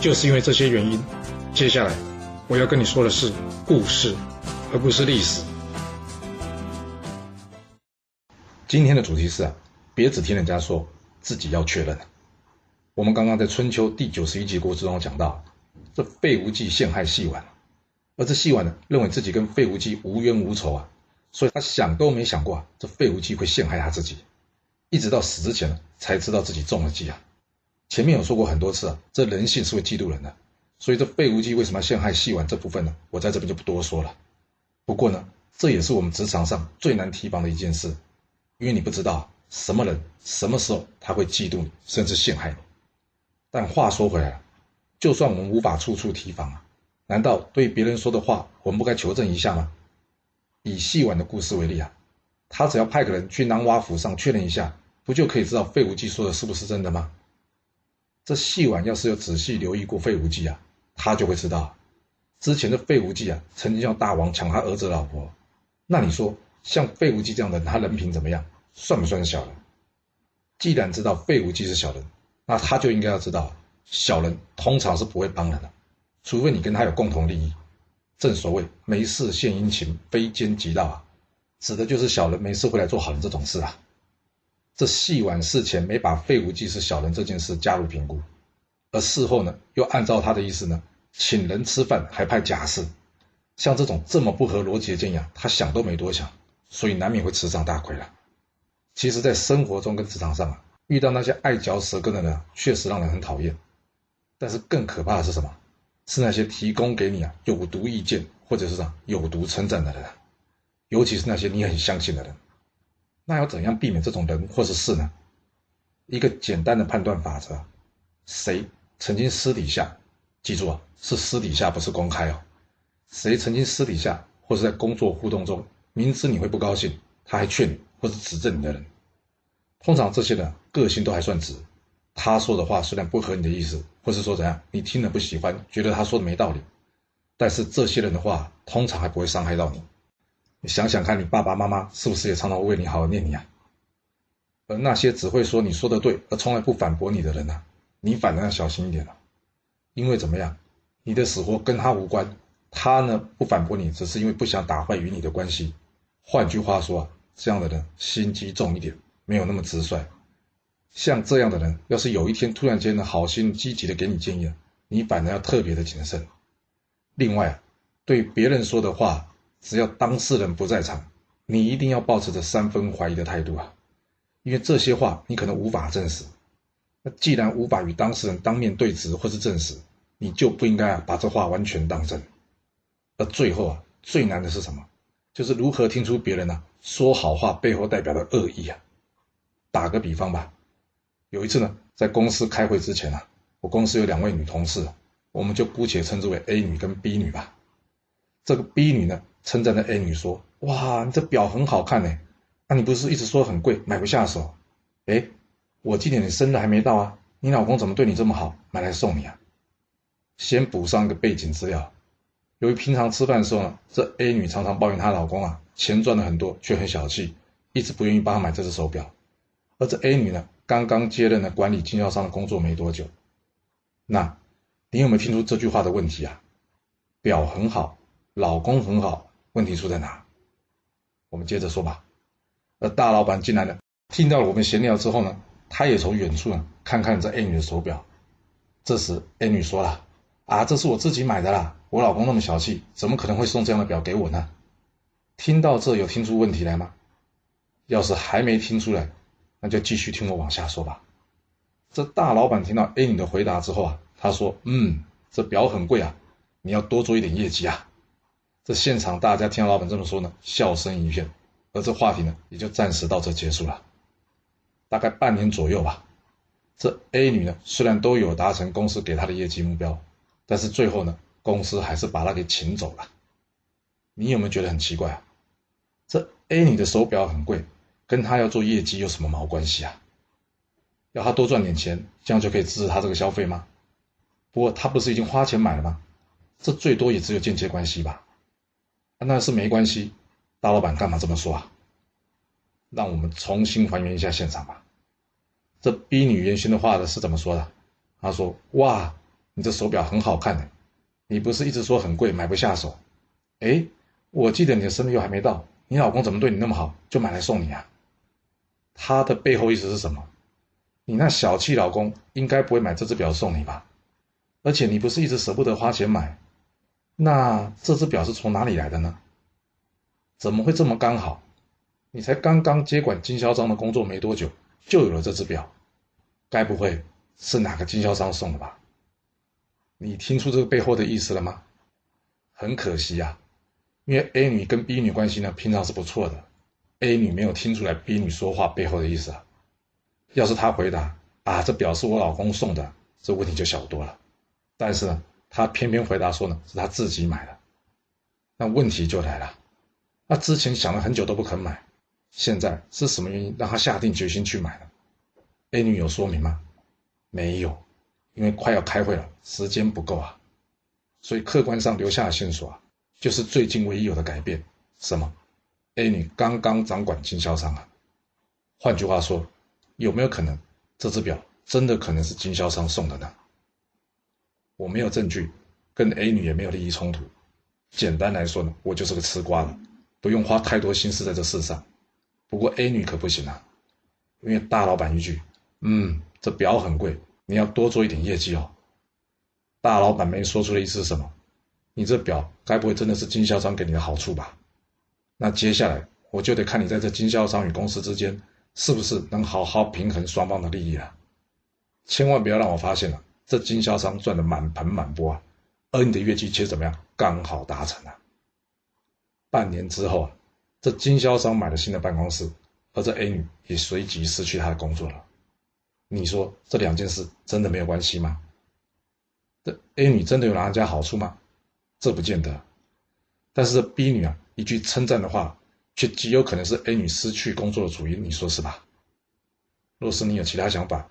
就是因为这些原因，接下来我要跟你说的是故事，而不是历史。今天的主题是啊，别只听人家说，自己要确认。我们刚刚在春秋第九十一集故事中讲到，这费无忌陷害细婉，而这细婉呢，认为自己跟费无忌无冤无仇啊，所以他想都没想过啊，这费无忌会陷害他自己，一直到死之前才知道自己中了计啊。前面有说过很多次啊，这人性是会嫉妒人的，所以这费无忌为什么要陷害细婉这部分呢？我在这边就不多说了。不过呢，这也是我们职场上最难提防的一件事，因为你不知道什么人什么时候他会嫉妒你，甚至陷害你。但话说回来，就算我们无法处处提防啊，难道对别人说的话我们不该求证一下吗？以细婉的故事为例啊，他只要派个人去南瓦府上确认一下，不就可以知道费无忌说的是不是真的吗？这细婉要是有仔细留意过费无忌啊，他就会知道，之前的费无忌啊，曾经向大王抢他儿子老婆。那你说，像费无忌这样的，他人品怎么样？算不算小人？既然知道费无忌是小人，那他就应该要知道，小人通常是不会帮人的，除非你跟他有共同利益。正所谓没事献殷勤，非奸即盗啊，指的就是小人没事会来做好人这种事啊。这细婉事前没把费无忌是小人这件事加入评估，而事后呢，又按照他的意思呢，请人吃饭还派假释，像这种这么不合逻辑的建议啊，他想都没多想，所以难免会吃上大亏了。其实，在生活中跟职场上啊，遇到那些爱嚼舌根的人，确实让人很讨厌。但是更可怕的是什么？是那些提供给你啊有毒意见或者是啥有毒称赞的人，尤其是那些你很相信的人。那要怎样避免这种人或是事呢？一个简单的判断法则：谁曾经私底下，记住啊，是私底下，不是公开哦。谁曾经私底下或是在工作互动中，明知你会不高兴，他还劝你或是指正你的人，通常这些人个性都还算直。他说的话虽然不合你的意思，或是说怎样，你听了不喜欢，觉得他说的没道理，但是这些人的话通常还不会伤害到你。你想想看，你爸爸妈妈是不是也常常为你好念你啊？而那些只会说你说的对，而从来不反驳你的人呢？你反而要小心一点了，因为怎么样，你的死活跟他无关，他呢不反驳你，只是因为不想打坏与你的关系。换句话说啊，这样的人心机重一点，没有那么直率。像这样的人，要是有一天突然间的好心积极的给你建议了，你反而要特别的谨慎。另外啊，对别人说的话。只要当事人不在场，你一定要保持着三分怀疑的态度啊，因为这些话你可能无法证实。那既然无法与当事人当面对质或是证实，你就不应该啊把这话完全当真。而最后啊，最难的是什么？就是如何听出别人呢说好话背后代表的恶意啊。打个比方吧，有一次呢，在公司开会之前啊，我公司有两位女同事，我们就姑且称之为 A 女跟 B 女吧。这个 B 女呢？称赞的 A 女说：“哇，你这表很好看呢，那你不是一直说很贵，买不下手？哎，我记得你生日还没到啊，你老公怎么对你这么好，买来送你啊？”先补上一个背景资料，由于平常吃饭的时候呢，这 A 女常常抱怨她老公啊，钱赚了很多，却很小气，一直不愿意帮她买这只手表。而这 A 女呢，刚刚接任了管理经销商的工作没多久，那你有没有听出这句话的问题啊？表很好，老公很好。问题出在哪？我们接着说吧。而大老板进来了，听到了我们闲聊之后呢，他也从远处呢看看这 A 女的手表。这时 A 女说了：“啊，这是我自己买的啦，我老公那么小气，怎么可能会送这样的表给我呢？”听到这有听出问题来吗？要是还没听出来，那就继续听我往下说吧。这大老板听到 A 女的回答之后啊，他说：“嗯，这表很贵啊，你要多做一点业绩啊。”这现场大家听到老板这么说呢，笑声一片，而这话题呢也就暂时到这结束了。大概半年左右吧，这 A 女呢虽然都有达成公司给她的业绩目标，但是最后呢，公司还是把她给请走了。你有没有觉得很奇怪啊？这 A 女的手表很贵，跟她要做业绩有什么毛关系啊？要她多赚点钱，这样就可以支持她这个消费吗？不过她不是已经花钱买了吗？这最多也只有间接关系吧？那是没关系，大老板干嘛这么说啊？让我们重新还原一下现场吧。这 B 女原先的话的是怎么说的？她说：“哇，你这手表很好看的，你不是一直说很贵，买不下手？哎，我记得你的生日又还没到，你老公怎么对你那么好，就买来送你啊？”他的背后意思是什么？你那小气老公应该不会买这只表送你吧？而且你不是一直舍不得花钱买，那这只表是从哪里来的呢？怎么会这么刚好？你才刚刚接管经销商的工作没多久。就有了这只表，该不会是哪个经销商送的吧？你听出这个背后的意思了吗？很可惜呀，因为 A 女跟 B 女关系呢，平常是不错的，A 女没有听出来 B 女说话背后的意思啊。要是她回答啊，这表是我老公送的，这问题就小多了。但是，他偏偏回答说呢，是他自己买的，那问题就来了，她之前想了很久都不肯买。现在是什么原因让他下定决心去买呢？A 女有说明吗？没有，因为快要开会了，时间不够啊。所以客观上留下的线索啊，就是最近唯一有的改变。什么？A 女刚刚掌管经销商啊。换句话说，有没有可能这只表真的可能是经销商送的呢？我没有证据，跟 A 女也没有利益冲突。简单来说呢，我就是个吃瓜的，不用花太多心思在这事上。不过 A 女可不行啊，因为大老板一句：“嗯，这表很贵，你要多做一点业绩哦。”大老板没说出的意思是什么？你这表该不会真的是经销商给你的好处吧？那接下来我就得看你在这经销商与公司之间是不是能好好平衡双方的利益了。千万不要让我发现了，这经销商赚的满盆满钵啊，而你的业绩却怎么样？刚好达成了。半年之后啊。这经销商买了新的办公室，而这 A 女也随即失去她的工作了。你说这两件事真的没有关系吗？这 A 女真的有拿人家好处吗？这不见得。但是这 B 女啊，一句称赞的话，却极有可能是 A 女失去工作的主因。你说是吧？若是你有其他想法，